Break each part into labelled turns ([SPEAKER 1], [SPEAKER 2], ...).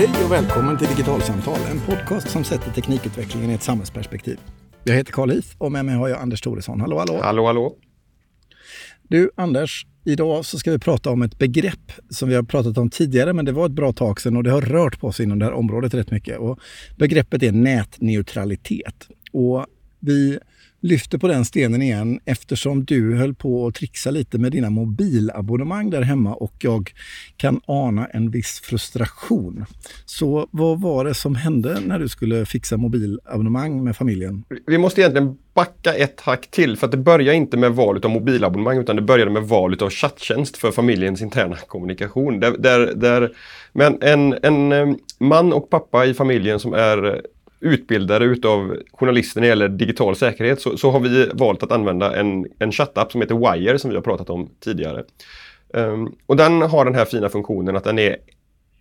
[SPEAKER 1] Hej och välkommen till Digitalsamtal, en podcast som sätter teknikutvecklingen i ett samhällsperspektiv. Jag heter Carl Heath och med mig har jag Anders Thoresson. Hallå, hallå!
[SPEAKER 2] Hallå, hallå!
[SPEAKER 1] Du, Anders, idag så ska vi prata om ett begrepp som vi har pratat om tidigare, men det var ett bra tag sedan och det har rört på sig inom det här området rätt mycket. Och begreppet är nätneutralitet. Och vi lyfter på den stenen igen eftersom du höll på att trixa lite med dina mobilabonnemang där hemma och jag kan ana en viss frustration. Så vad var det som hände när du skulle fixa mobilabonnemang med familjen?
[SPEAKER 2] Vi måste egentligen backa ett hack till för att det börjar inte med valet av mobilabonnemang utan det började med valet av chatttjänst för familjens interna kommunikation. Där, där, där men en, en eh, man och pappa i familjen som är utbildare utav journalister när det gäller digital säkerhet så, så har vi valt att använda en, en chattapp som heter Wire som vi har pratat om tidigare. Um, och den har den här fina funktionen att den är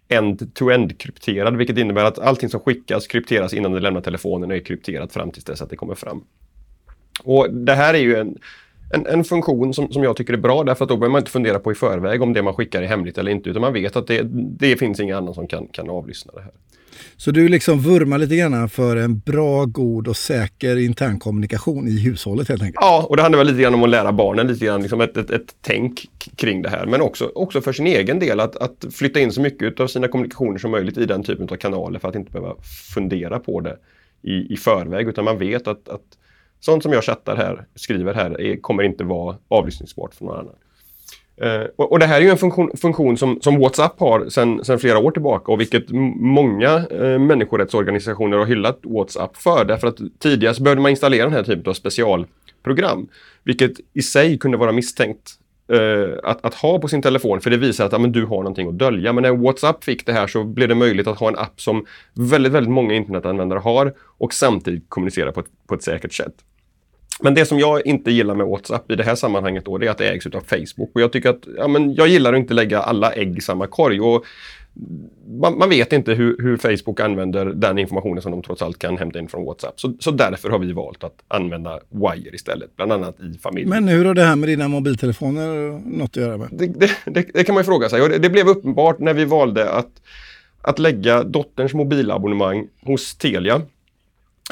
[SPEAKER 2] end-to-end krypterad vilket innebär att allting som skickas krypteras innan det lämnar telefonen och är krypterat fram tills dess att det kommer fram. Och Det här är ju en, en, en, funktion som, som jag tycker är bra därför att då behöver man inte fundera på i förväg om det man skickar är hemligt eller inte utan man vet att det, det finns ingen annan som kan, kan avlyssna det här.
[SPEAKER 1] Så du liksom vurmar lite grann för en bra, god och säker internkommunikation i hushållet helt enkelt?
[SPEAKER 2] Ja, och det handlar väl lite grann om att lära barnen lite grann liksom ett, ett, ett tänk kring det här. Men också, också för sin egen del att, att flytta in så mycket av sina kommunikationer som möjligt i den typen av kanaler för att inte behöva fundera på det i, i förväg utan man vet att, att sånt som jag chattar här, skriver här, är, kommer inte vara avlyssningsbart för någon annan. Eh, och, och, det här är ju en funktion, funktion som, som, WhatsApp har sedan flera år tillbaka och vilket många eh, människorättsorganisationer har hyllat WhatsApp för. Därför att tidigare så behövde man installera den här typen av specialprogram. Vilket i sig kunde vara misstänkt eh, att, att, ha på sin telefon för det visar att ja, men du har någonting att dölja. Men när WhatsApp fick det här så blev det möjligt att ha en app som väldigt, väldigt många internetanvändare har och samtidigt kommunicera på ett, på ett säkert sätt. Men det som jag inte gillar med WhatsApp i det här sammanhanget då, det är att det ägs av Facebook. Och jag tycker att, ja men jag gillar att inte lägga alla ägg i samma korg. Och man, man vet inte hur, hur, Facebook använder den informationen som de trots allt kan hämta in från WhatsApp. Så, så därför har vi valt att använda Wire istället, bland annat i familjen.
[SPEAKER 1] Men hur har det här med dina mobiltelefoner något att göra med?
[SPEAKER 2] Det, det, det, det kan man ju fråga sig. Och det, blev uppenbart när vi valde att, att lägga dotterns mobilabonnemang hos Telia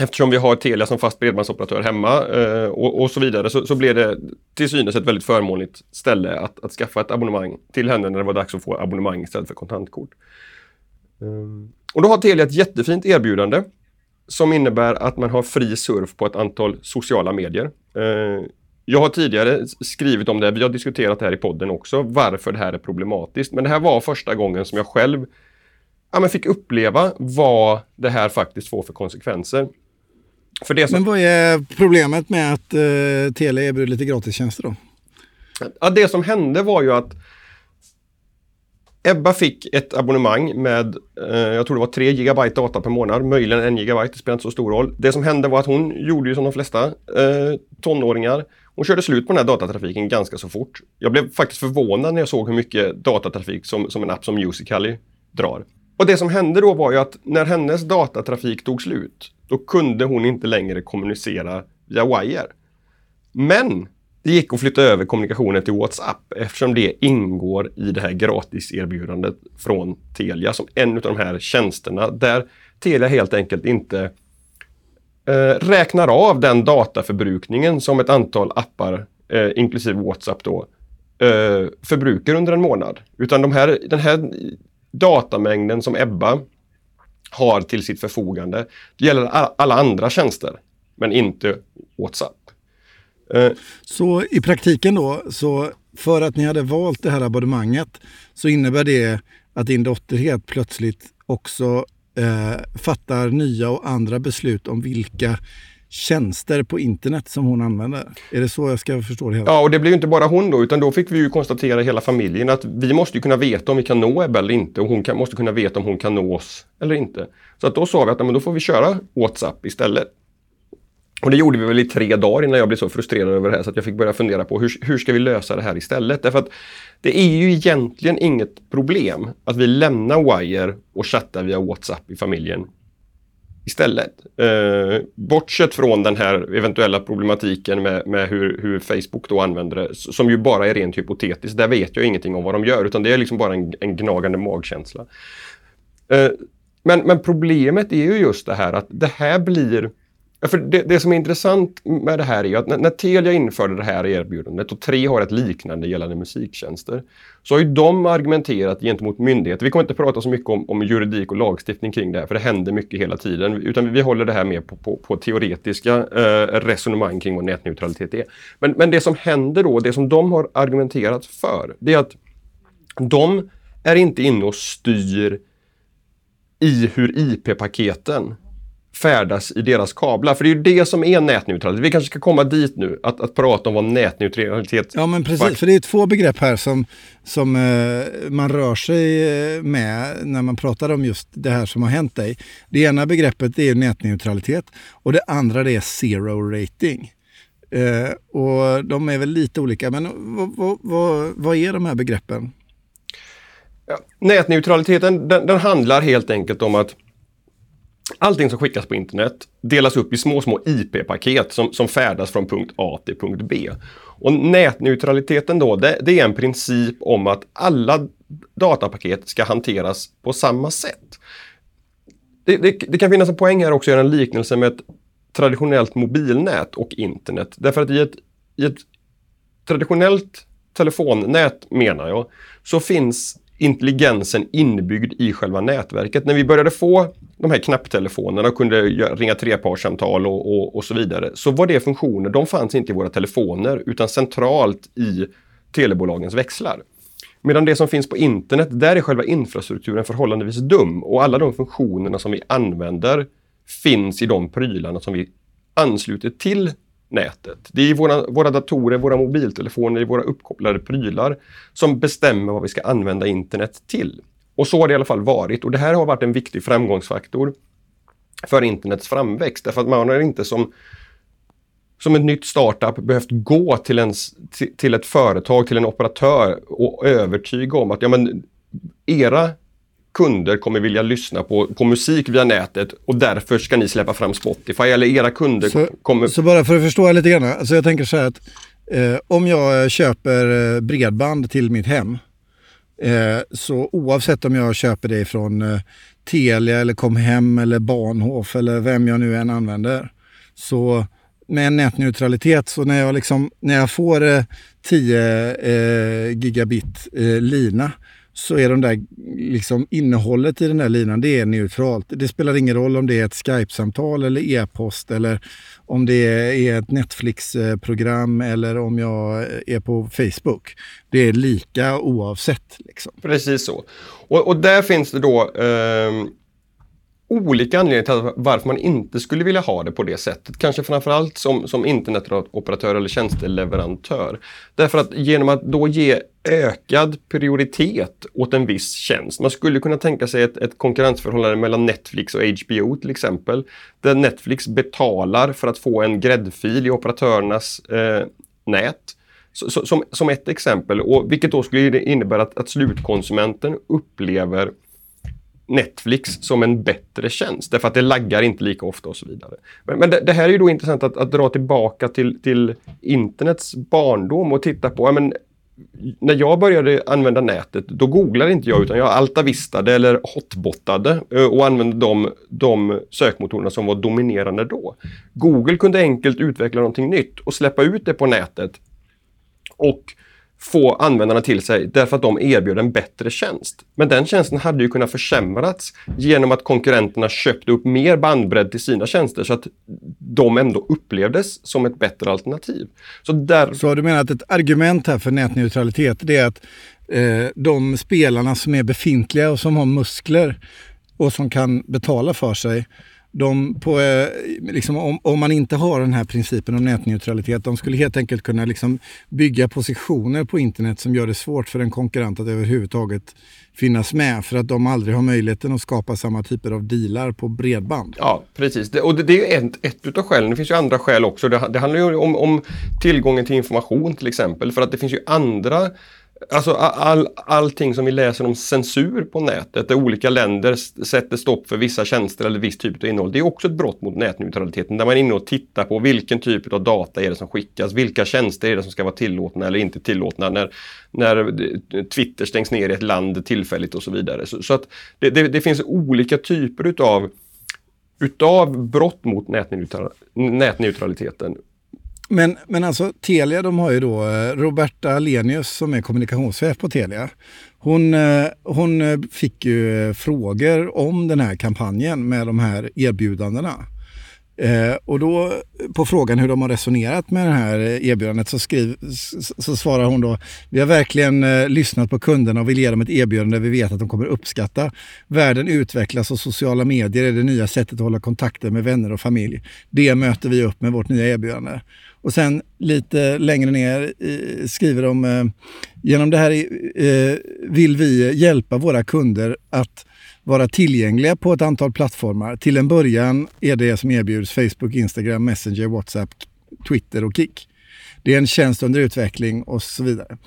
[SPEAKER 2] Eftersom vi har Telia som fast bredbandsoperatör hemma eh, och, och, så vidare så, så blev det till synes ett väldigt förmånligt ställe att, att skaffa ett abonnemang till henne när det var dags att få abonnemang istället för kontantkort. Mm. och då har Telia ett jättefint erbjudande som innebär att man har fri surf på ett antal sociala medier. Eh, jag har tidigare skrivit om det, vi har diskuterat det här i podden också, varför det här är problematiskt. Men det här var första gången som jag själv ja, men fick uppleva vad det här faktiskt får för konsekvenser.
[SPEAKER 1] För det som... Men vad är problemet med att eh, Telia erbjuder lite gratistjänster då?
[SPEAKER 2] Ja, det som hände var ju att Ebba fick ett abonnemang med, eh, jag tror det var 3 GB data per månad, möjligen 1 GB, det spelar inte så stor roll. Det som hände var att hon gjorde ju som de flesta eh, tonåringar. Hon körde slut på den här datatrafiken ganska så fort. Jag blev faktiskt förvånad när jag såg hur mycket datatrafik som, som en app som Musical.ly drar. Och det som hände då var ju att när hennes datatrafik tog slut, då kunde hon inte längre kommunicera via Wire. Men det gick att flytta över kommunikationen till WhatsApp eftersom det ingår i det här gratiserbjudandet från Telia som en av de här tjänsterna där Telia helt enkelt inte eh, räknar av den dataförbrukningen som ett antal appar, eh, inklusive WhatsApp då, eh, förbrukar under en månad. Utan de här, den här datamängden som Ebba har till sitt förfogande. Det gäller alla andra tjänster, men inte WhatsApp.
[SPEAKER 1] Eh, så i praktiken då, så för att ni hade valt det här abonnemanget så innebär det att din dotter helt plötsligt också eh, fattar nya och andra beslut om vilka tjänster på internet som hon använder. Är det så jag ska förstå det hela?
[SPEAKER 2] Ja, och det blev inte bara hon då, utan då fick vi ju konstatera hela familjen att vi måste kunna veta om vi kan nå Ebba eller inte och hon kan, måste kunna veta om hon kan nå oss eller inte. Så att då sa vi att men då får vi köra WhatsApp istället. Och det gjorde vi väl i tre dagar innan jag blev så frustrerad över det här så att jag fick börja fundera på hur, hur ska vi lösa det här istället? Därför att det är ju egentligen inget problem att vi lämnar Wire och chattar via WhatsApp i familjen istället. Eh, bortsett från den här eventuella problematiken med, med hur, hur, Facebook då använder det, som ju bara är rent hypotetiskt. Där vet jag ingenting om vad de gör, utan det är liksom bara en, en gnagande magkänsla. Eh, Men, men problemet är ju just det här att det här blir för det, det, som är intressant med det här är att när, när Telia införde det här erbjudandet och Tre har ett liknande gällande musiktjänster så har ju de argumenterat gentemot myndigheter. Vi kommer inte prata så mycket om, om juridik och lagstiftning kring det här för det händer mycket hela tiden utan vi håller det här mer på, på, på teoretiska eh, resonemang kring vad nätneutralitet är. Men, men det som händer då, det som de har argumenterat för, det är att de är inte inne och styr i hur IP-paketen färdas i deras kablar. För det är ju det som är nätneutralitet. Vi kanske ska komma dit nu, att, att prata om vad nätneutralitet
[SPEAKER 1] Ja men precis, för det är två begrepp här som, som eh, man rör sig eh, med när man pratar om just det här som har hänt dig. Det ena begreppet är nätneutralitet och det andra det är zero rating. Eh, och de är väl lite olika, men vad, vad, vad, vad är de här begreppen?
[SPEAKER 2] Ja, nätneutraliteten den, den handlar helt enkelt om att Allting som skickas på internet delas upp i små, små IP-paket som, som färdas från punkt A till punkt B. Och nätneutraliteten då, det, det, är en princip om att alla datapaket ska hanteras på samma sätt. Det, det, det kan finnas en poäng här också att göra en liknelse med ett traditionellt mobilnät och internet. Därför att i ett, i ett traditionellt telefonnät menar jag, så finns intelligensen inbyggd i själva nätverket. När vi började få de här knapptelefonerna och kunde ringa trepartssamtal och, och, och så vidare, så var det funktioner, de fanns inte i våra telefoner utan centralt i telebolagens växlar. Medan det som finns på internet, där är själva infrastrukturen förhållandevis dum och alla de funktionerna som vi använder finns i de prylarna som vi ansluter till nätet. Det är våra, våra datorer, våra mobiltelefoner, våra uppkopplade prylar som bestämmer vad vi ska använda internet till. Och så har det i alla fall varit och det här har varit en viktig framgångsfaktor för internets framväxt. Därför att man har inte som, som ett nytt startup behövt gå till, en, till ett företag, till en operatör och övertyga om att ja, men, era kunder kommer vilja lyssna på, på musik via nätet och därför ska ni släppa fram Spotify eller era kunder
[SPEAKER 1] så,
[SPEAKER 2] kommer...
[SPEAKER 1] Så bara för att förstå lite grann, alltså jag tänker så här att eh, om jag köper eh, bredband till mitt hem eh, så oavsett om jag köper det från eh, Telia eller Comhem eller Bahnhof eller vem jag nu än använder så med nätneutralitet så när jag, liksom, när jag får 10 eh, eh, gigabit lina så är de där, liksom, innehållet i den där linan det är neutralt. Det spelar ingen roll om det är ett Skype-samtal eller e-post eller om det är ett Netflix-program eller om jag är på Facebook. Det är lika oavsett. Liksom.
[SPEAKER 2] Precis så. Och, och där finns det då eh, olika anledningar till varför man inte skulle vilja ha det på det sättet. Kanske framförallt som, som internetoperatör eller tjänsteleverantör. Därför att genom att då ge ökad prioritet åt en viss tjänst. Man skulle kunna tänka sig ett, ett konkurrensförhållande mellan Netflix och HBO till exempel. Där Netflix betalar för att få en gräddfil i operatörernas eh, nät. Så, så, som, som ett exempel, och vilket då skulle innebära att, att slutkonsumenten upplever Netflix som en bättre tjänst därför att det laggar inte lika ofta och så vidare. Men, men det, det, här är ju då intressant att, att dra tillbaka till, till, internets barndom och titta på, ja, men, när jag började använda nätet, då googlade inte jag utan jag altavistade eller hotbottade och använde de, de sökmotorerna som var dominerande då. Google kunde enkelt utveckla någonting nytt och släppa ut det på nätet. Och få användarna till sig därför att de erbjöd en bättre tjänst. Men den tjänsten hade ju kunnat försämrats genom att konkurrenterna köpte upp mer bandbredd till sina tjänster så att de ändå upplevdes som ett bättre alternativ.
[SPEAKER 1] Så, där... så du menar att ett argument här för nätneutralitet det är att eh, de spelarna som är befintliga och som har muskler och som kan betala för sig de på, eh, liksom, om, om, man inte har den här principen om nätneutralitet, de skulle helt enkelt kunna liksom bygga positioner på internet som gör det svårt för en konkurrent att överhuvudtaget finnas med för att de aldrig har möjligheten att skapa samma typer av dealar på bredband.
[SPEAKER 2] Ja, precis. Det, och det, det är ett, ett utav skälen. Det finns ju andra skäl också. Det, det handlar ju om, om tillgången till information till exempel. För att det finns ju andra Alltså all, allting som vi läser om censur på nätet, där olika länder sätter stopp för vissa tjänster eller viss typ av innehåll. Det är också ett brott mot nätneutraliteten där man är inne och tittar på vilken typ av data är det som skickas, vilka tjänster är det som ska vara tillåtna eller inte tillåtna när, när Twitter stängs ner i ett land tillfälligt och så vidare. Så, så att det, det, det, finns olika typer utav utav brott mot nätneutraliteten.
[SPEAKER 1] Men, men alltså Telia de har ju då eh, Roberta Lenius som är kommunikationschef på Telia. Hon, eh, hon eh, fick ju frågor om den här kampanjen med de här erbjudandena. Eh, och då på frågan hur de har resonerat med det här erbjudandet så, skriv, så svarar hon då Vi har verkligen eh, lyssnat på kunderna och vill ge dem ett erbjudande vi vet att de kommer uppskatta. Världen utvecklas och sociala medier är det nya sättet att hålla kontakter med vänner och familj. Det möter vi upp med vårt nya erbjudande. Och sen lite längre ner skriver de eh, Genom det här eh, vill vi hjälpa våra kunder att vara tillgängliga på ett antal plattformar. Till en början är det som erbjuds Facebook, Instagram, Messenger, WhatsApp, Twitter och Kik. Det är en tjänst under utveckling och så vidare.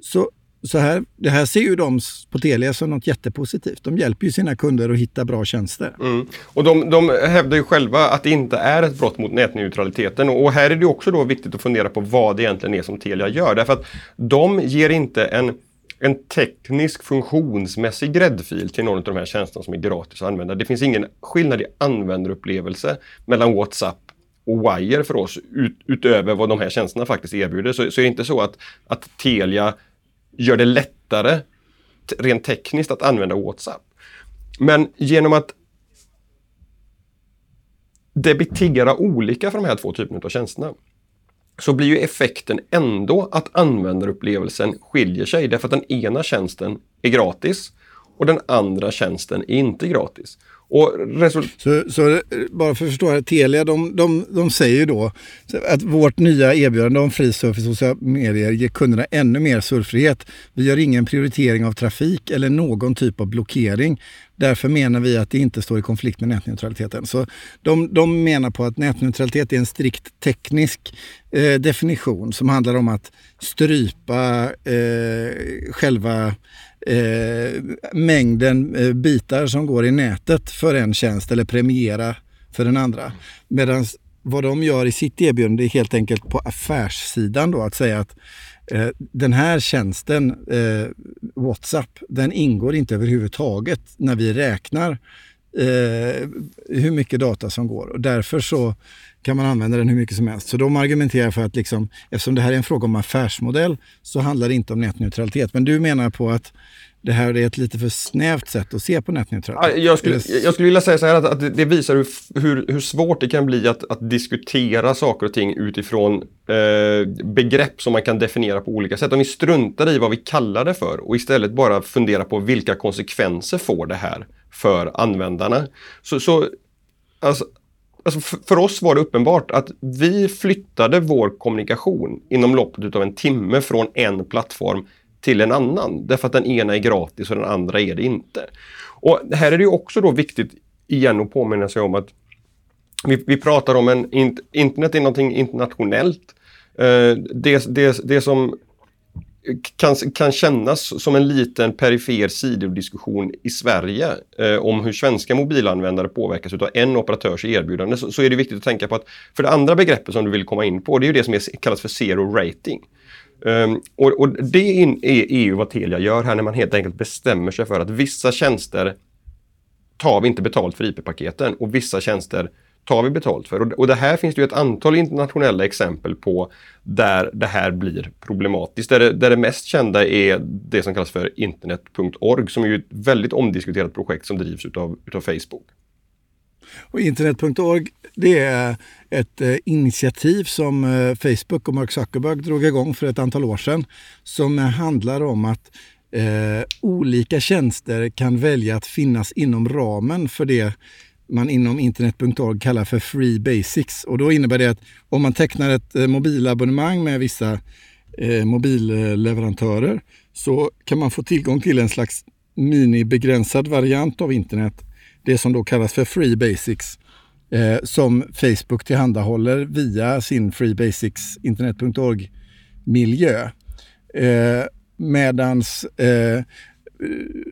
[SPEAKER 1] Så, så här, det här ser ju de på Telia som något jättepositivt. De hjälper ju sina kunder att hitta bra tjänster.
[SPEAKER 2] Mm. Och de, de hävdar ju själva att det inte är ett brott mot nätneutraliteten. Och här är det också då viktigt att fundera på vad det egentligen är som Telia gör. Därför att de ger inte en en teknisk funktionsmässig gräddfil till någon av de här tjänsterna som är gratis att använda. Det finns ingen skillnad i användarupplevelse mellan WhatsApp och Wire för oss ut, utöver vad de här tjänsterna faktiskt erbjuder. Så, så är det inte så att, att Telia gör det lättare rent tekniskt att använda WhatsApp. Men genom att debitera olika för de här två typerna av tjänsterna så blir ju effekten ändå att användarupplevelsen skiljer sig därför att den ena tjänsten är gratis och den andra tjänsten är inte gratis.
[SPEAKER 1] Och så, så, eh, bara för att förstå, här, Telia de, de, de säger ju då att vårt nya erbjudande om fri surf i sociala medier ger kunderna ännu mer surffrihet. Vi gör ingen prioritering av trafik eller någon typ av blockering. Därför menar vi att det inte står i konflikt med nätneutraliteten. Så de, de menar på att nätneutralitet är en strikt teknisk eh, definition som handlar om att strypa eh, själva eh, mängden eh, bitar som går i nätet för en tjänst eller premiera för den andra. Medan vad de gör i sitt erbjudande är helt enkelt på affärssidan då att säga att eh, den här tjänsten, eh, WhatsApp, den ingår inte överhuvudtaget när vi räknar eh, hur mycket data som går. Och därför så kan man använda den hur mycket som helst. Så de argumenterar för att liksom, eftersom det här är en fråga om affärsmodell så handlar det inte om nätneutralitet. Men du menar på att det här är ett lite för snävt sätt att se på nätneutralitet.
[SPEAKER 2] Jag skulle, jag skulle vilja säga så här att, att det visar hur, hur, hur, svårt det kan bli att, att diskutera saker och ting utifrån eh, begrepp som man kan definiera på olika sätt. Om vi struntar i vad vi kallar det för och istället bara funderar på vilka konsekvenser får det här för användarna. Så, så alltså, Alltså för oss var det uppenbart att vi flyttade vår kommunikation inom loppet av en timme från en plattform till en annan. Därför att den ena är gratis och den andra är det inte. Och här är det också då viktigt igen att påminna sig om att vi, vi pratar om en internet är någonting internationellt. Eh, det, det, det som kan, kan kännas som en liten perifer sidodiskussion i Sverige eh, om hur svenska mobilanvändare påverkas av en operatörs erbjudande så, så, är det viktigt att tänka på att för det andra begreppet som du vill komma in på det är ju det som är, kallas för zero rating. Um, och, och, det är EU vad Telia gör här när man helt enkelt bestämmer sig för att vissa tjänster tar vi inte betalt för IP-paketen och vissa tjänster tar vi betalt för. Och, det här finns det ju ett antal internationella exempel på där det här blir problematiskt. Där det, där det mest kända är det som kallas för internet.org som är ett väldigt omdiskuterat projekt som drivs utav, utav Facebook.
[SPEAKER 1] Och internet.org det är ett eh, initiativ som eh, Facebook och Mark Zuckerberg drog igång för ett antal år sedan som handlar om att eh, olika tjänster kan välja att finnas inom ramen för det man inom internet.org kallar för Free Basics. Och då innebär det att om man tecknar ett eh, mobilabonnemang med vissa eh, mobilleverantörer så kan man få tillgång till en slags minibegränsad variant av internet. Det som då kallas för Free Basics eh, som Facebook tillhandahåller via sin Free Basics internet.org miljö. Eh, medans eh,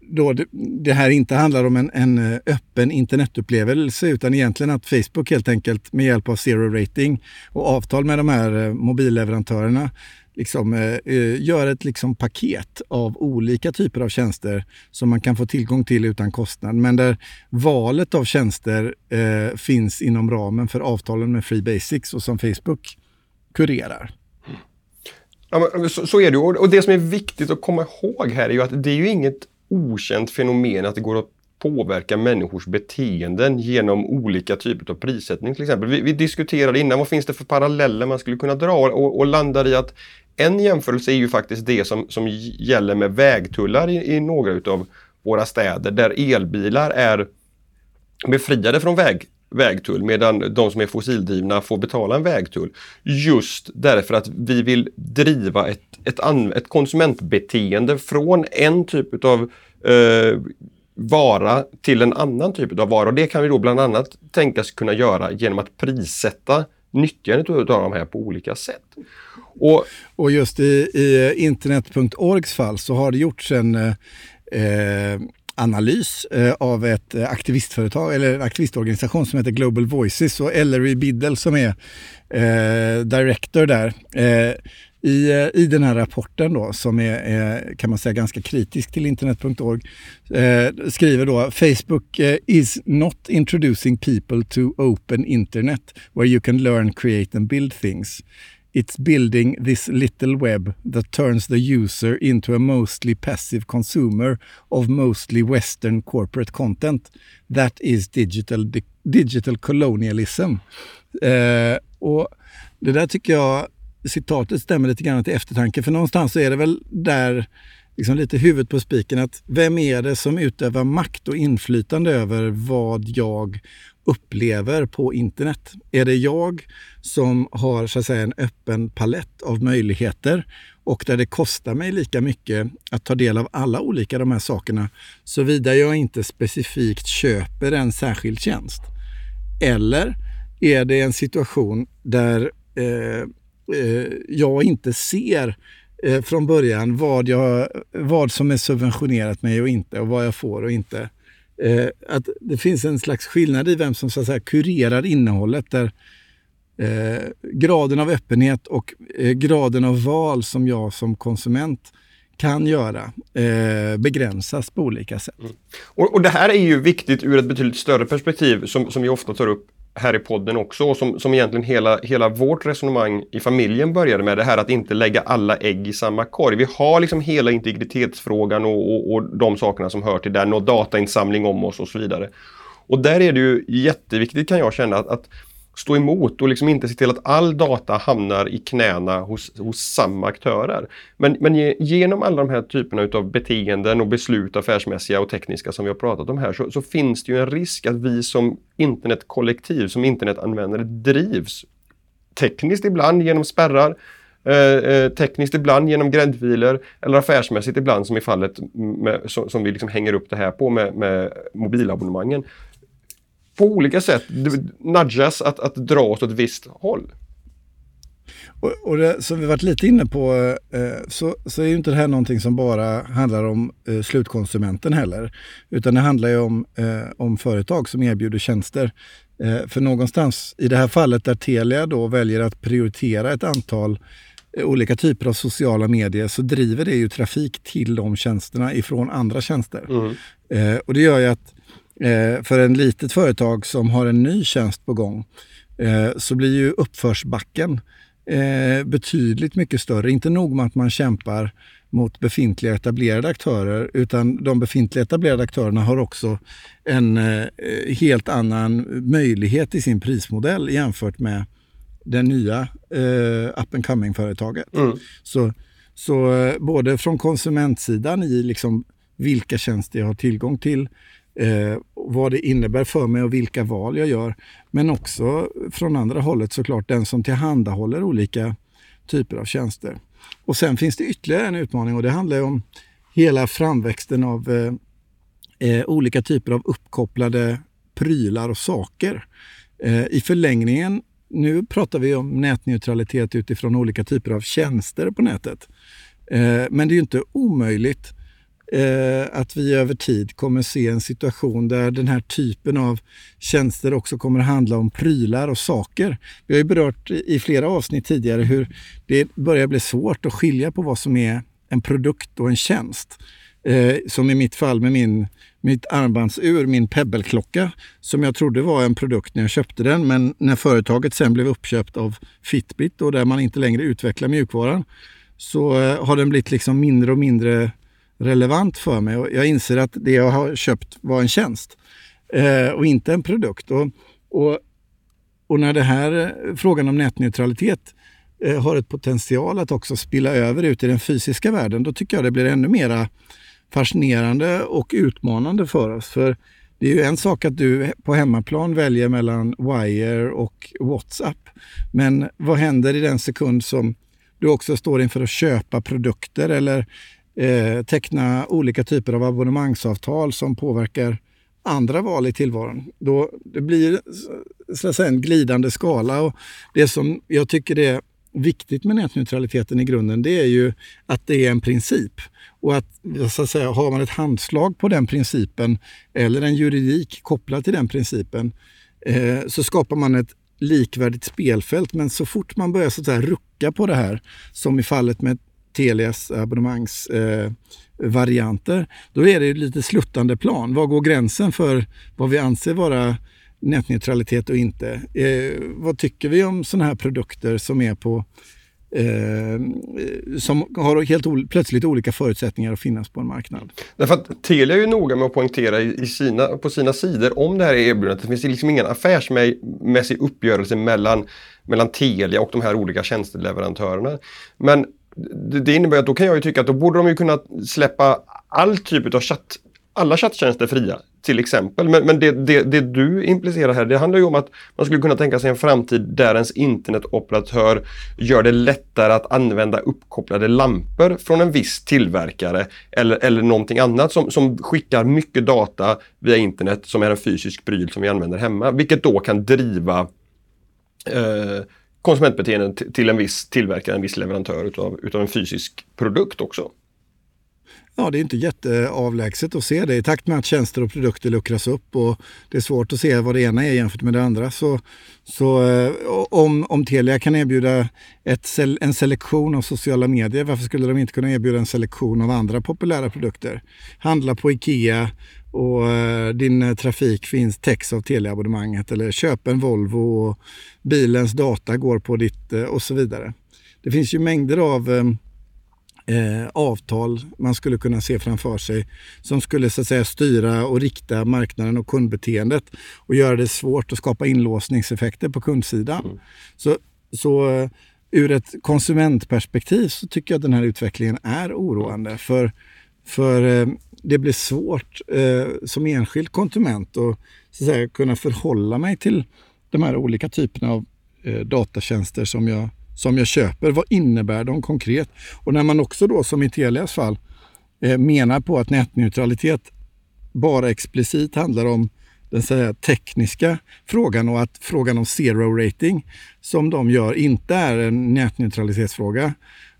[SPEAKER 1] då det, det, här inte handlar om en, en eh, öppen internetupplevelse utan egentligen att Facebook helt enkelt med hjälp av zero rating och avtal med de här eh, mobilleverantörerna liksom, eh, eh, gör ett liksom, paket av olika typer av tjänster som man kan få tillgång till utan kostnad. Men där valet av tjänster eh, finns inom ramen för avtalen med Free Basics och som Facebook kurerar.
[SPEAKER 2] Ja, men, så, så, är det och det som är viktigt att komma ihåg här är ju att det är ju inget okänt fenomen att det går att påverka människors beteenden genom olika typer av prissättning till exempel. Vi, vi diskuterade innan vad finns det för paralleller man skulle kunna dra och, och landar i att en jämförelse är ju faktiskt det som, som gäller med vägtullar i, i några utav våra städer där elbilar är befriade från väg, vägtull medan de som är fossildrivna får betala en vägtull. Just därför att vi vill driva ett, ett, ett konsumentbeteende från en typ av eh, vara till en annan typ av vara. Och det kan vi då bland annat tänkas kunna göra genom att prissätta nyttjandet av de här på olika sätt.
[SPEAKER 1] Och, och just i, i internet.orgs fall så har det gjorts en eh, eh analys eh, av ett eh, aktivistföretag eller en aktivistorganisation som heter Global Voices och Ellery Biddle som är eh, director där. Eh, i, eh, I den här rapporten då, som är, är kan man säga ganska kritisk till internet.org, eh, skriver då Facebook is not introducing people to open internet where you can learn, create and build things. It's building this little web that turns the user into a mostly passive consumer of mostly western corporate content. That is digital, digital colonialism. Eh, och det där tycker jag citatet stämmer lite grann till eftertanke. För någonstans så är det väl där liksom lite huvudet på spiken att vem är det som utövar makt och inflytande över vad jag upplever på internet? Är det jag som har så att säga en öppen palett av möjligheter och där det kostar mig lika mycket att ta del av alla olika de här sakerna såvida jag inte specifikt köper en särskild tjänst? Eller är det en situation där eh, eh, jag inte ser eh, från början vad, jag, vad som är subventionerat mig och inte och vad jag får och inte. Eh, att det finns en slags skillnad i vem som så att säga, kurerar innehållet där eh, graden av öppenhet och eh, graden av val som jag som konsument kan göra eh, begränsas på olika sätt. Mm.
[SPEAKER 2] Och, och, Det här är ju viktigt ur ett betydligt större perspektiv som, som vi ofta tar upp här i podden också och som, som egentligen hela, hela vårt resonemang i familjen började med. Det här att inte lägga alla ägg i samma korg. Vi har liksom hela integritetsfrågan och, och, och de sakerna som hör till den och datainsamling om oss och så vidare. Och där är det ju jätteviktigt kan jag känna att, att stå emot och liksom inte se till att all data hamnar i knäna hos, hos samma aktörer. Men, men genom alla de här typerna utav beteenden och beslut, affärsmässiga och tekniska som vi har pratat om här, så, så finns det ju en risk att vi som internetkollektiv, som internetanvändare drivs tekniskt ibland genom spärrar, eh, eh tekniskt ibland genom gräddfiler eller affärsmässigt ibland som i fallet med, som, som, vi liksom hänger upp det här på med, med mobilabonnemangen på olika sätt nudgas att, att dra åt ett visst håll.
[SPEAKER 1] Och, och det, som vi varit lite inne på eh, så, så är ju inte det här någonting som bara handlar om eh, slutkonsumenten heller. Utan det handlar ju om, eh, om företag som erbjuder tjänster. Eh, för någonstans i det här fallet där Telia då väljer att prioritera ett antal eh, olika typer av sociala medier så driver det ju trafik till de tjänsterna ifrån andra tjänster. Mm. Eh, och det gör ju att för en litet företag som har en ny tjänst på gång eh, så blir ju uppförsbacken eh, betydligt mycket större. Inte nog med att man kämpar mot befintliga etablerade aktörer utan de befintliga etablerade aktörerna har också en helt annan möjlighet i sin prismodell jämfört med det nya eh, up and coming-företaget. Mm. Så, så både från konsumentsidan i liksom vilka tjänster jag har tillgång till eh, vad det innebär för mig och vilka val jag gör. Men också från andra hållet såklart den som tillhandahåller olika typer av tjänster. Och sen finns det ytterligare en utmaning och det handlar om hela framväxten av eh, eh, olika typer av uppkopplade prylar och saker. Eh, I förlängningen, nu pratar vi om nätneutralitet utifrån olika typer av tjänster på nätet. Eh, men det är ju inte omöjligt Eh, att vi över tid kommer se en situation där den här typen av tjänster också kommer handla om prylar och saker. Vi har ju berört i flera avsnitt tidigare hur det börjar bli svårt att skilja på vad som är en produkt och en tjänst. Eh, som i mitt fall med min, mitt armbandsur, min Pebble-klocka, som jag trodde var en produkt när jag köpte den. Men när företaget sen blev uppköpt av Fitbit och där man inte längre utvecklar mjukvaran så eh, har den blivit liksom mindre och mindre relevant för mig. Och jag inser att det jag har köpt var en tjänst eh, och inte en produkt. Och, och, och när det här eh, frågan om nätneutralitet eh, har ett potential att också spilla över ut i den fysiska världen, då tycker jag det blir ännu mera fascinerande och utmanande för oss. För det är ju en sak att du på hemmaplan väljer mellan Wire och WhatsApp. Men vad händer i den sekund som du också står inför att köpa produkter eller eh, teckna olika typer av abonnemangsavtal som påverkar andra val i tillvaron. Då det blir så att säga, en glidande skala. Och det som jag tycker är viktigt med nätneutraliteten i grunden, det är ju att det är en princip. Och att, så att säga, har man ett handslag på den principen eller en juridik kopplad till den principen eh, så skapar man ett likvärdigt spelfält. Men så fort man börjar så att säga, rucka på det här, som i fallet med Telias abonnemangsvarianter, eh, då är det lite sluttande plan. Var går gränsen för vad vi anser vara nätneutralitet och inte? Eh, vad tycker vi om sådana här produkter som är på Eh, som har helt plötsligt olika förutsättningar att finnas på en marknad.
[SPEAKER 2] Därför att Telia är ju noga med att poängtera i, sina, på sina sidor om det här erbjudandet. Det finns liksom ingen affärsmässig uppgörelse mellan, mellan Telia och de här olika tjänsteleverantörerna. Men det, det innebär att då kan jag ju tycka att då borde de ju kunna släppa all typ av chatt, alla chatttjänster fria till exempel. Men, men det, det, det, du implicerar här, det handlar ju om att man skulle kunna tänka sig en framtid där ens internetoperatör gör det lättare att använda uppkopplade lampor från en viss tillverkare eller, eller någonting annat som, som skickar mycket data via internet som är en fysisk pryl som vi använder hemma. Vilket då kan driva eh, konsumentbeteenden till en viss tillverkare, en viss leverantör utav, utav en fysisk produkt också.
[SPEAKER 1] Ja, det är inte jätteavlägset att se det. I takt med att tjänster och produkter luckras upp och det är svårt att se vad det ena är jämfört med det andra. Så, så eh, om, om Telia kan erbjuda ett, en selektion av sociala medier, varför skulle de inte kunna erbjuda en selektion av andra populära produkter? Handla på IKEA och eh, din eh, trafik finns täcks av Telia-abonnemanget eller köp en Volvo och bilens data går på ditt och så vidare. Det finns ju mängder av eh, avtal man skulle kunna se framför sig som skulle så att säga styra och rikta marknaden och kundbeteendet och göra det svårt att skapa inlåsningseffekter på kundsidan. Mm. Så, så eh, ur ett konsumentperspektiv så tycker jag att den här utvecklingen är oroande. För, för eh, det blir svårt eh, som enskild konsument att, så att säga, kunna förhålla mig till de här olika typerna av eh, datatjänster som jag som jag köper. Vad innebär de konkret? Och när man också då, som i Telias fall, eh, menar på att nätneutralitet bara explicit handlar om den säga, tekniska frågan och att frågan om zero rating som de gör inte är en nätneutralitetsfråga.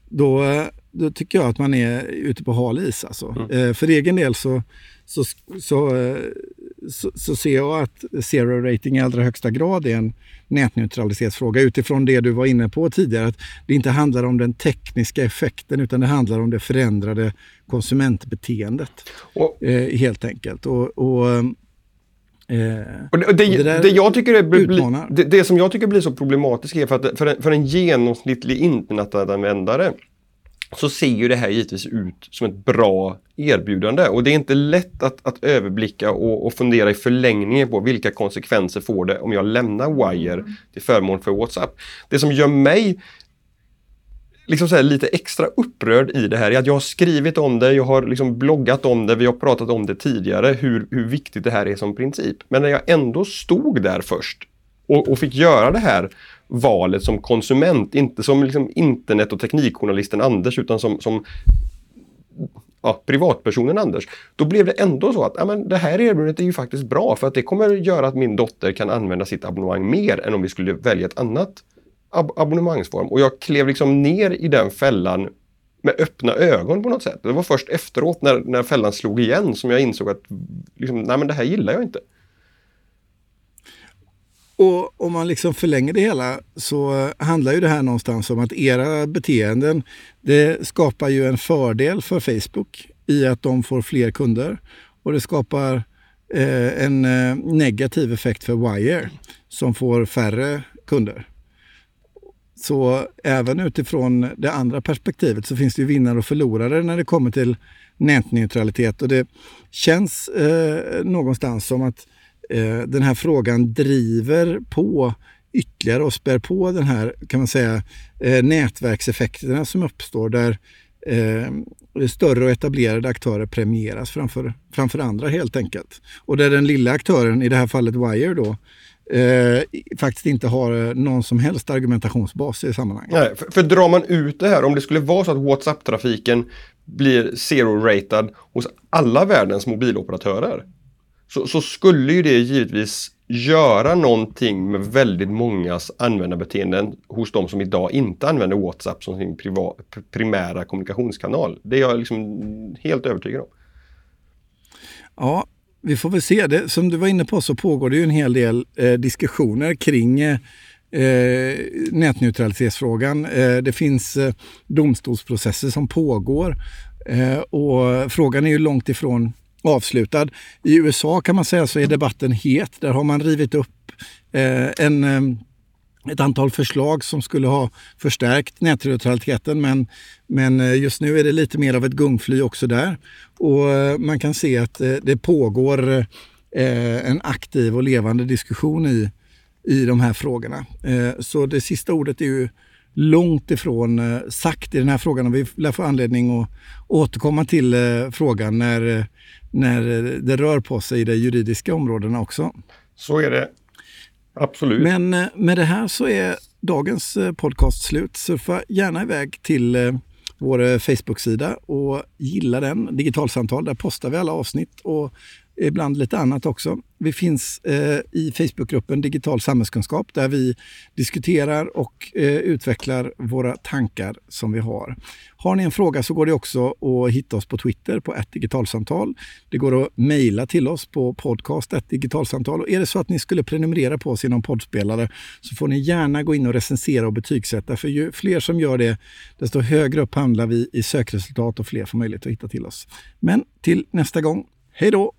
[SPEAKER 1] Då, då tycker jag att man är ute på hal is. Alltså. Mm. Eh, för egen del så, så, så, eh, så, så, ser jag att zero rating i allra högsta grad är en nätneutralitetsfråga utifrån det du var inne på tidigare. Att det inte handlar om den tekniska effekten utan det handlar om det förändrade konsumentbeteendet. Och, eh, helt enkelt. Och, och
[SPEAKER 2] eh, och det, det, det, jag tycker är, det, det, som jag tycker blir så problematiskt är för att för en, för en genomsnittlig internetanvändare så ser ju det här givetvis ut som ett bra erbjudande och det är inte lätt att, att överblicka och, och, fundera i förlängningen på vilka konsekvenser får det om jag lämnar Wire till förmån för WhatsApp. Det som gör mig liksom så lite extra upprörd i det här är att jag har skrivit om det, jag har liksom bloggat om det, vi har pratat om det tidigare, hur, hur viktigt det här är som princip. Men när jag ändå stod där först och, och fick göra det här valet som konsument, inte som liksom internet och teknikjournalisten Anders utan som, som ja, privatpersonen Anders. Då blev det ändå så att ja, men det här erbjudandet är ju faktiskt bra för att det kommer göra att min dotter kan använda sitt abonnemang mer än om vi skulle välja ett annat ab abonnemangsform. Och jag klev liksom ner i den fällan med öppna ögon på något sätt. Det var först efteråt när, när fällan slog igen som jag insåg att liksom, nej men det här gillar jag inte.
[SPEAKER 1] Och om man liksom förlänger det hela så handlar ju det här någonstans om att era beteenden, det skapar ju en fördel för Facebook i att de får fler kunder och det skapar eh, en eh, negativ effekt för Wire som får färre kunder. Så även utifrån det andra perspektivet så finns det ju vinnare och förlorare när det kommer till nätneutralitet och det känns eh, någonstans som att eh, den här frågan driver på ytterligare och spär på den här kan man säga eh, nätverkseffekterna som uppstår där eh, större och etablerade aktörer premieras framför, framför andra helt enkelt. Och där den lilla aktören, i det här fallet Wire då, eh, faktiskt inte har eh, någon som helst argumentationsbas i sammanhanget.
[SPEAKER 2] Nej, för, för drar man ut det här, om det skulle vara så att WhatsApp-trafiken blir zero-ratad hos alla världens mobiloperatörer så, så, skulle ju det givetvis göra någonting med väldigt mångas användarbeteenden hos de som idag inte använder WhatsApp som sin priva, primära kommunikationskanal. Det är jag liksom helt övertygad om.
[SPEAKER 1] Ja, vi får väl se. Det, som du var inne på så pågår det ju en hel del eh, diskussioner kring eh, eh nätneutralitetsfrågan. Eh, det finns eh, domstolsprocesser som pågår eh, och frågan är ju långt ifrån avslutad. I USA kan man säga så är debatten het. Där har man rivit upp eh, en, eh, ett antal förslag som skulle ha förstärkt nätneutraliteten men, men eh, just nu är det lite mer av ett gungfly också där. Och eh, man kan se att eh, det pågår eh, en aktiv och levande diskussion i, i de här frågorna. Eh, så det sista ordet är ju långt ifrån sagt i den här frågan och vi lär få anledning att återkomma till frågan när när det rör på sig i de juridiska områdena också.
[SPEAKER 2] Så är det. Absolut.
[SPEAKER 1] Men eh, med det här så är dagens eh, podcast slut. Surfa gärna iväg till eh, vår Facebook-sida och gilla den, Digitalsamtal. Där postar vi alla avsnitt och ibland lite annat också. Vi finns eh, i Facebookgruppen Digital samhällskunskap där vi diskuterar och eh, utvecklar våra tankar som vi har. Har ni en fråga så går det också att hitta oss på Twitter på ett digitalsamtal. Det går att mejla till oss på podcast digitalsamtal. Och är det så att ni skulle prenumerera på oss i någon poddspelare så får ni gärna gå in och recensera och betygsätta. För ju fler som gör det, desto högre upp handlar vi i sökresultat och fler får möjlighet att hitta till oss. Men till nästa gång, hej då!